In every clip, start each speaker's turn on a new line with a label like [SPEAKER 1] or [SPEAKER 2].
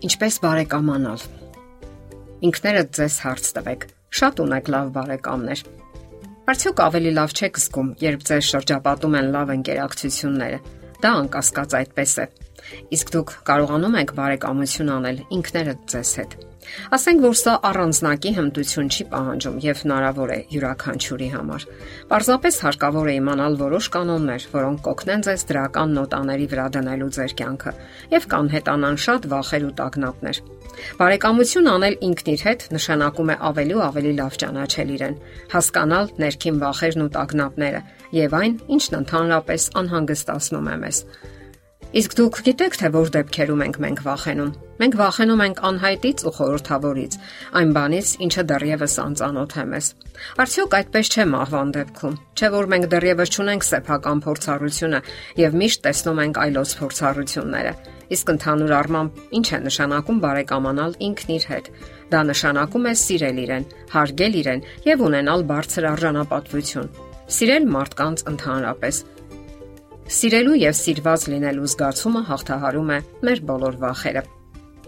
[SPEAKER 1] Ինչպես բարեկամանալ։ Ինքներդ ձեզ հարց տվեք. շատ ունեք լավ բարեկամներ։ Արդյոք ավելի լավ չեք զգում, երբ ձեզ շրջապատում են լավ ընկերակցությունները։ Դա անկասկած այդպես է։ Իսկ դուք կարողանում եք բարեկամություն անել ինքներդ ձեզ հետ։ Ասենք որ սա առանձնակի հմտություն չի պահանջում եւ հնարավոր է յուրաքանչյուրի համար։ Պարզապես հարկավոր է իմանալ որոշ կանոններ, որոնք կօգնեն ձեզ դրական նոտաների վրա դնելու ձեր կյանքը եւ կանհետանան շատ վախեր ու տագնապներ։ Բարեկամություն անել ինքն իր հետ նշանակում է ավելի ու ավելի լավ ճանաչել իրեն, հասկանալ ներքին վախերն ու տագնապները եւ այն, ինչն ընդհանրապես անհանգստացնում է մեզ։ Իսկ դուք գիտեք, թե որ դեպքերում ենք մենք վախենում։ Մենք վախենում ենք անհայտից ու խորթավորից, այն բանից, ինչը դեռևս անծանոթ է մեզ։ Արդյոք այդպես չէ մահվան դեպքում։ Չէ որ մենք դեռևս չունենք սեփական փորձառությունը եւ միշտ տեսնում ենք այլոց փորձառությունները։ Իսկ ընդհանուր առմամբ, ինչ է նշանակում բարեկամանալ ինքն իր հետ։ Դա նշանակում է սիրել իրեն, հարգել իրեն եւ ունենալ բարձր արժանապատվություն։ Սիրել մարդկանց ընդհանրապես Սիրելու եւ սիրված լինելու զգացումը հաղթահարում է մեր բոլոր վախերը։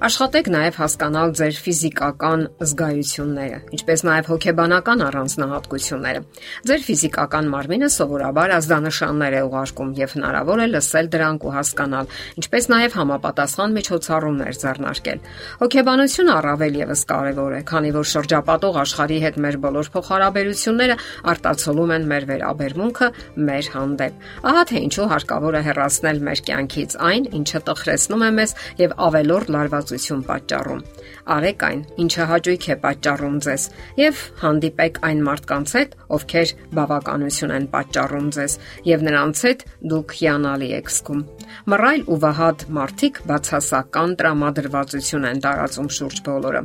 [SPEAKER 1] Աշխատեք նաև հասկանալ ձեր ֆիզիկական զգայությունները, ինչպես նաև հոգեբանական առանձնահատկությունները։ Ձեր ֆիզիկական մարմինը սովորաբար ազդանշաններ է ուղարկում եւ հնարավոր է լսել դրանք ու հասկանալ, ինչպես նաև համապատասխան միջոցառումներ ձեռնարկել։ Հոգեբանությունը առավել եւս կարեւոր է, քանի որ շրջապատող աշխարհի հետ մեր բոլոր փոխհարաբերությունները արտացոլում են մեր վերաբերմունքը մեր հանդեպ։ Ահա թե ինչու հարկավոր է հեռացնել մեր կյանքից այն, ինչը տխրեցնում է մեզ եւ ավելորդ լարված ստեղծություն պատճառում։ Արեք այն, ինչը հաճույք է պատճառում ձեզ եւ հանդիպեք այն մարդկանց հետ, ովքեր բավականություն են պատճառում ձեզ եւ նրանց հետ դուք հիանալի եք զգում։ Մռայլ ու վհատ մարդիկ բացասական տրամադրվածություն են տարածում շուրջ բոլորը։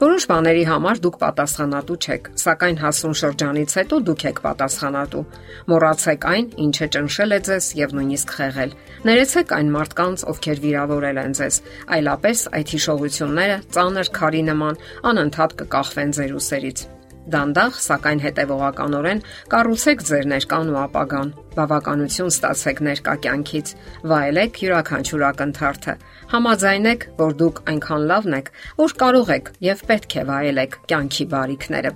[SPEAKER 1] Որոշ բաների համար դուք պատասխանատու չեք, սակայն հասուն շրջանից հետո դուք եք պատասխանատու։ Մոռացեք այն, ինչը ճնշել է ձեզ եւ նույնիսկ խեղել։ Ներեցեք այն մարդկանց, ովքեր վիրավորել են ձեզ, այլապես այդ հիշողությունները ծանր քարի նման անընդհատ կկախվեն ձեր ուսերից։ Դանդաղ, սակայն հետևողականորեն կառուցեք ձեր ներկան ու ապագան։ Բավականություն ստացեք ներկա կյանքից։ Վայելեք յուրաքանչյուր ակնթարթը։ Համաձայնեք, որ դուք այնքան լավն եք, որ կարող եք եւ պետք է վայելեք կյանքի բարիքները։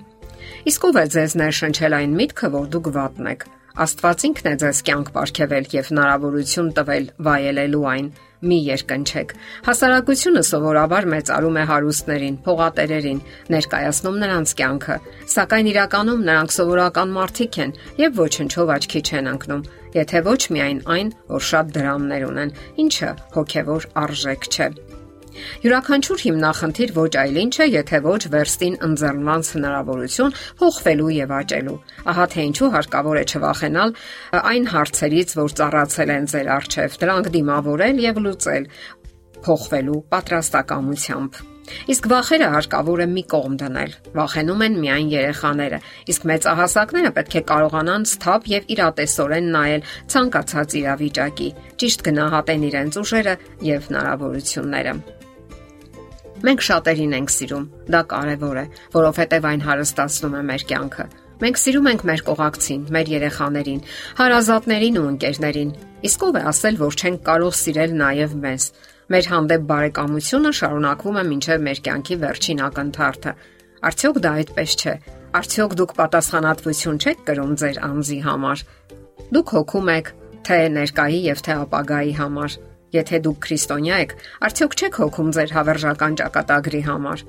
[SPEAKER 1] Իսկ ով է ձեզ ներշնչել այն միտքը, որ դուք վատն եք։ Աստված ինքն է ձեզ կյանք ապարգևել եւ հնարավորություն տվել վայելելու այն մի երկնչեք։ Հասարակությունը սովորաբար մեծարում է հարուստներին, փողատերերին, ներկայացնում նրանց կյանքը, սակայն իրականում նրանք սովորական մարդիկ են եւ ոչնչով աչքի չեն ընկնում, եթե ոչ միայն այն, որ շատ դրամներ ունեն, ինչը հոգեվոր արժեք չէ։ Յուրաքանչյուր հիմնախնդիր ոչ այլ ինչ է, եթե ոչ վերստին ընձեռնված հնարավորություն փոխվելու եւ աճելու։ Ահա թե ինչու հարկավոր է չվախենալ այն հարցերից, որ ծառացել են ձեր առջև, դրանք դիմավորել եւ լուծել փոխվելու պատրաստակամությամբ։ Իսկ վախերը հարկավոր է մի կողմ դնել։ Վախենում են միայն երեխաները, իսկ մեծահասակները պետք է կարողանան սթափ եւ իրատեսորեն նայել ցանկացած իրավիճակի, ճիշտ գնահատեն իրենց ուժերը եւ հնարավորությունները։ Մենք շատերին ենք սիրում։ Դա կարևոր է, որովհետև այն հարստացնում է մեր կյանքը։ Մենք սիրում ենք մեր կողակցին, մեր երեխաներին, հարազատներին ու ընկերներին։ Իսկ ով է ասել, որ չենք կարող սիրել նաև մեզ։ Մեր հանդեպ բարեկամությունը շարունակվում է մինչև մեր կյանքի վերջին ակնթարթը։ Արդյոք դա այդպես չէ։ Արդյոք դուք պատասխանատվություն չեք կրում ձեր անձի համար։ Դուք հոգում եք թե ներկայի եւ թե ապագայի համար Եթե դուք քրիստոնյա եք, արդյոք չեք հոգում ձեր հավերժական ճակատագրի համար։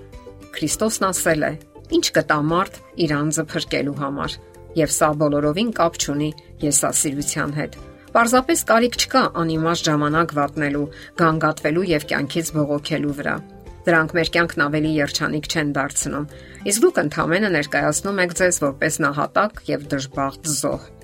[SPEAKER 1] Քրիստոսն ասել է. Ինչ կտա մարդ իր անձը փրկելու համար, եւ սա բոլորովին կապ չունի եսասիրության հետ։ Պարզապես կարիք չկա անիմաստ ժամանակ վատնելու, գանգատվելու եւ կյանքից բողոքելու վրա։ Դրանք մեր կյանքն ավելի երջանիկ չեն դարձնում։ Իսկ դուք ընդհանրապես ներկայացնում եք ձեզ որպես նահատակ եւ դժբախտ զոհ։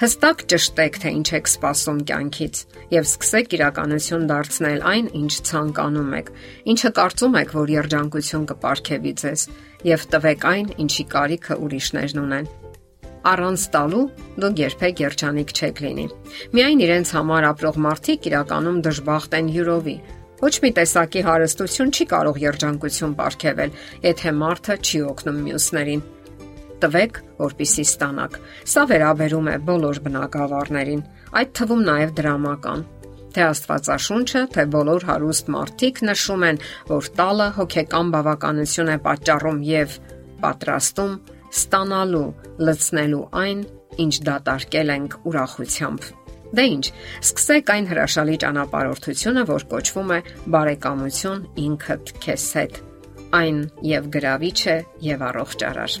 [SPEAKER 1] Հստակ ճշտեք, թե ինչ եք սպասում կյանքից եւ սկսեք իրականություն դարձնել այն, ինչ ցանկանում եք, ինչը կարծում եք, որ երջանկություն կպարգևի ձեզ եւ տվեք այն, ինչի կարիքը ուրիշներն ունեն առանց տալու դուք երբեք երջանիկ չեք լինի։ Միայն իրենց համար ապրող մարդիկ իրականում դժբախտ են յուրովի։ Ոչ մի տեսակի հարստություն չի կարող երջանկություն ապարգևել, եթե մարդը չի օգնում մյուսներին տվեք, որpիսի ստանաք։ Սա վերաբերում է բոլոր բնակավարներին, այդ թվում նաև դրամական։ Թե Աստվածաշունչը, թե բոլոր հարուստ մարդիկ նշում են, որ տալը հոգեկան բավականություն է պատճառում եւ պատրաստում ստանալու, լցնելու այն, ինչ դատարկել ենք ուրախությամբ։ Դե ի՞նչ, սկսեք այն հրաշալի ճանապարհորդությունը, որ կոչվում է բարեկամություն ինքդ քեզ հետ։ Այն եւ գրավիչ է եւ առողջ արար։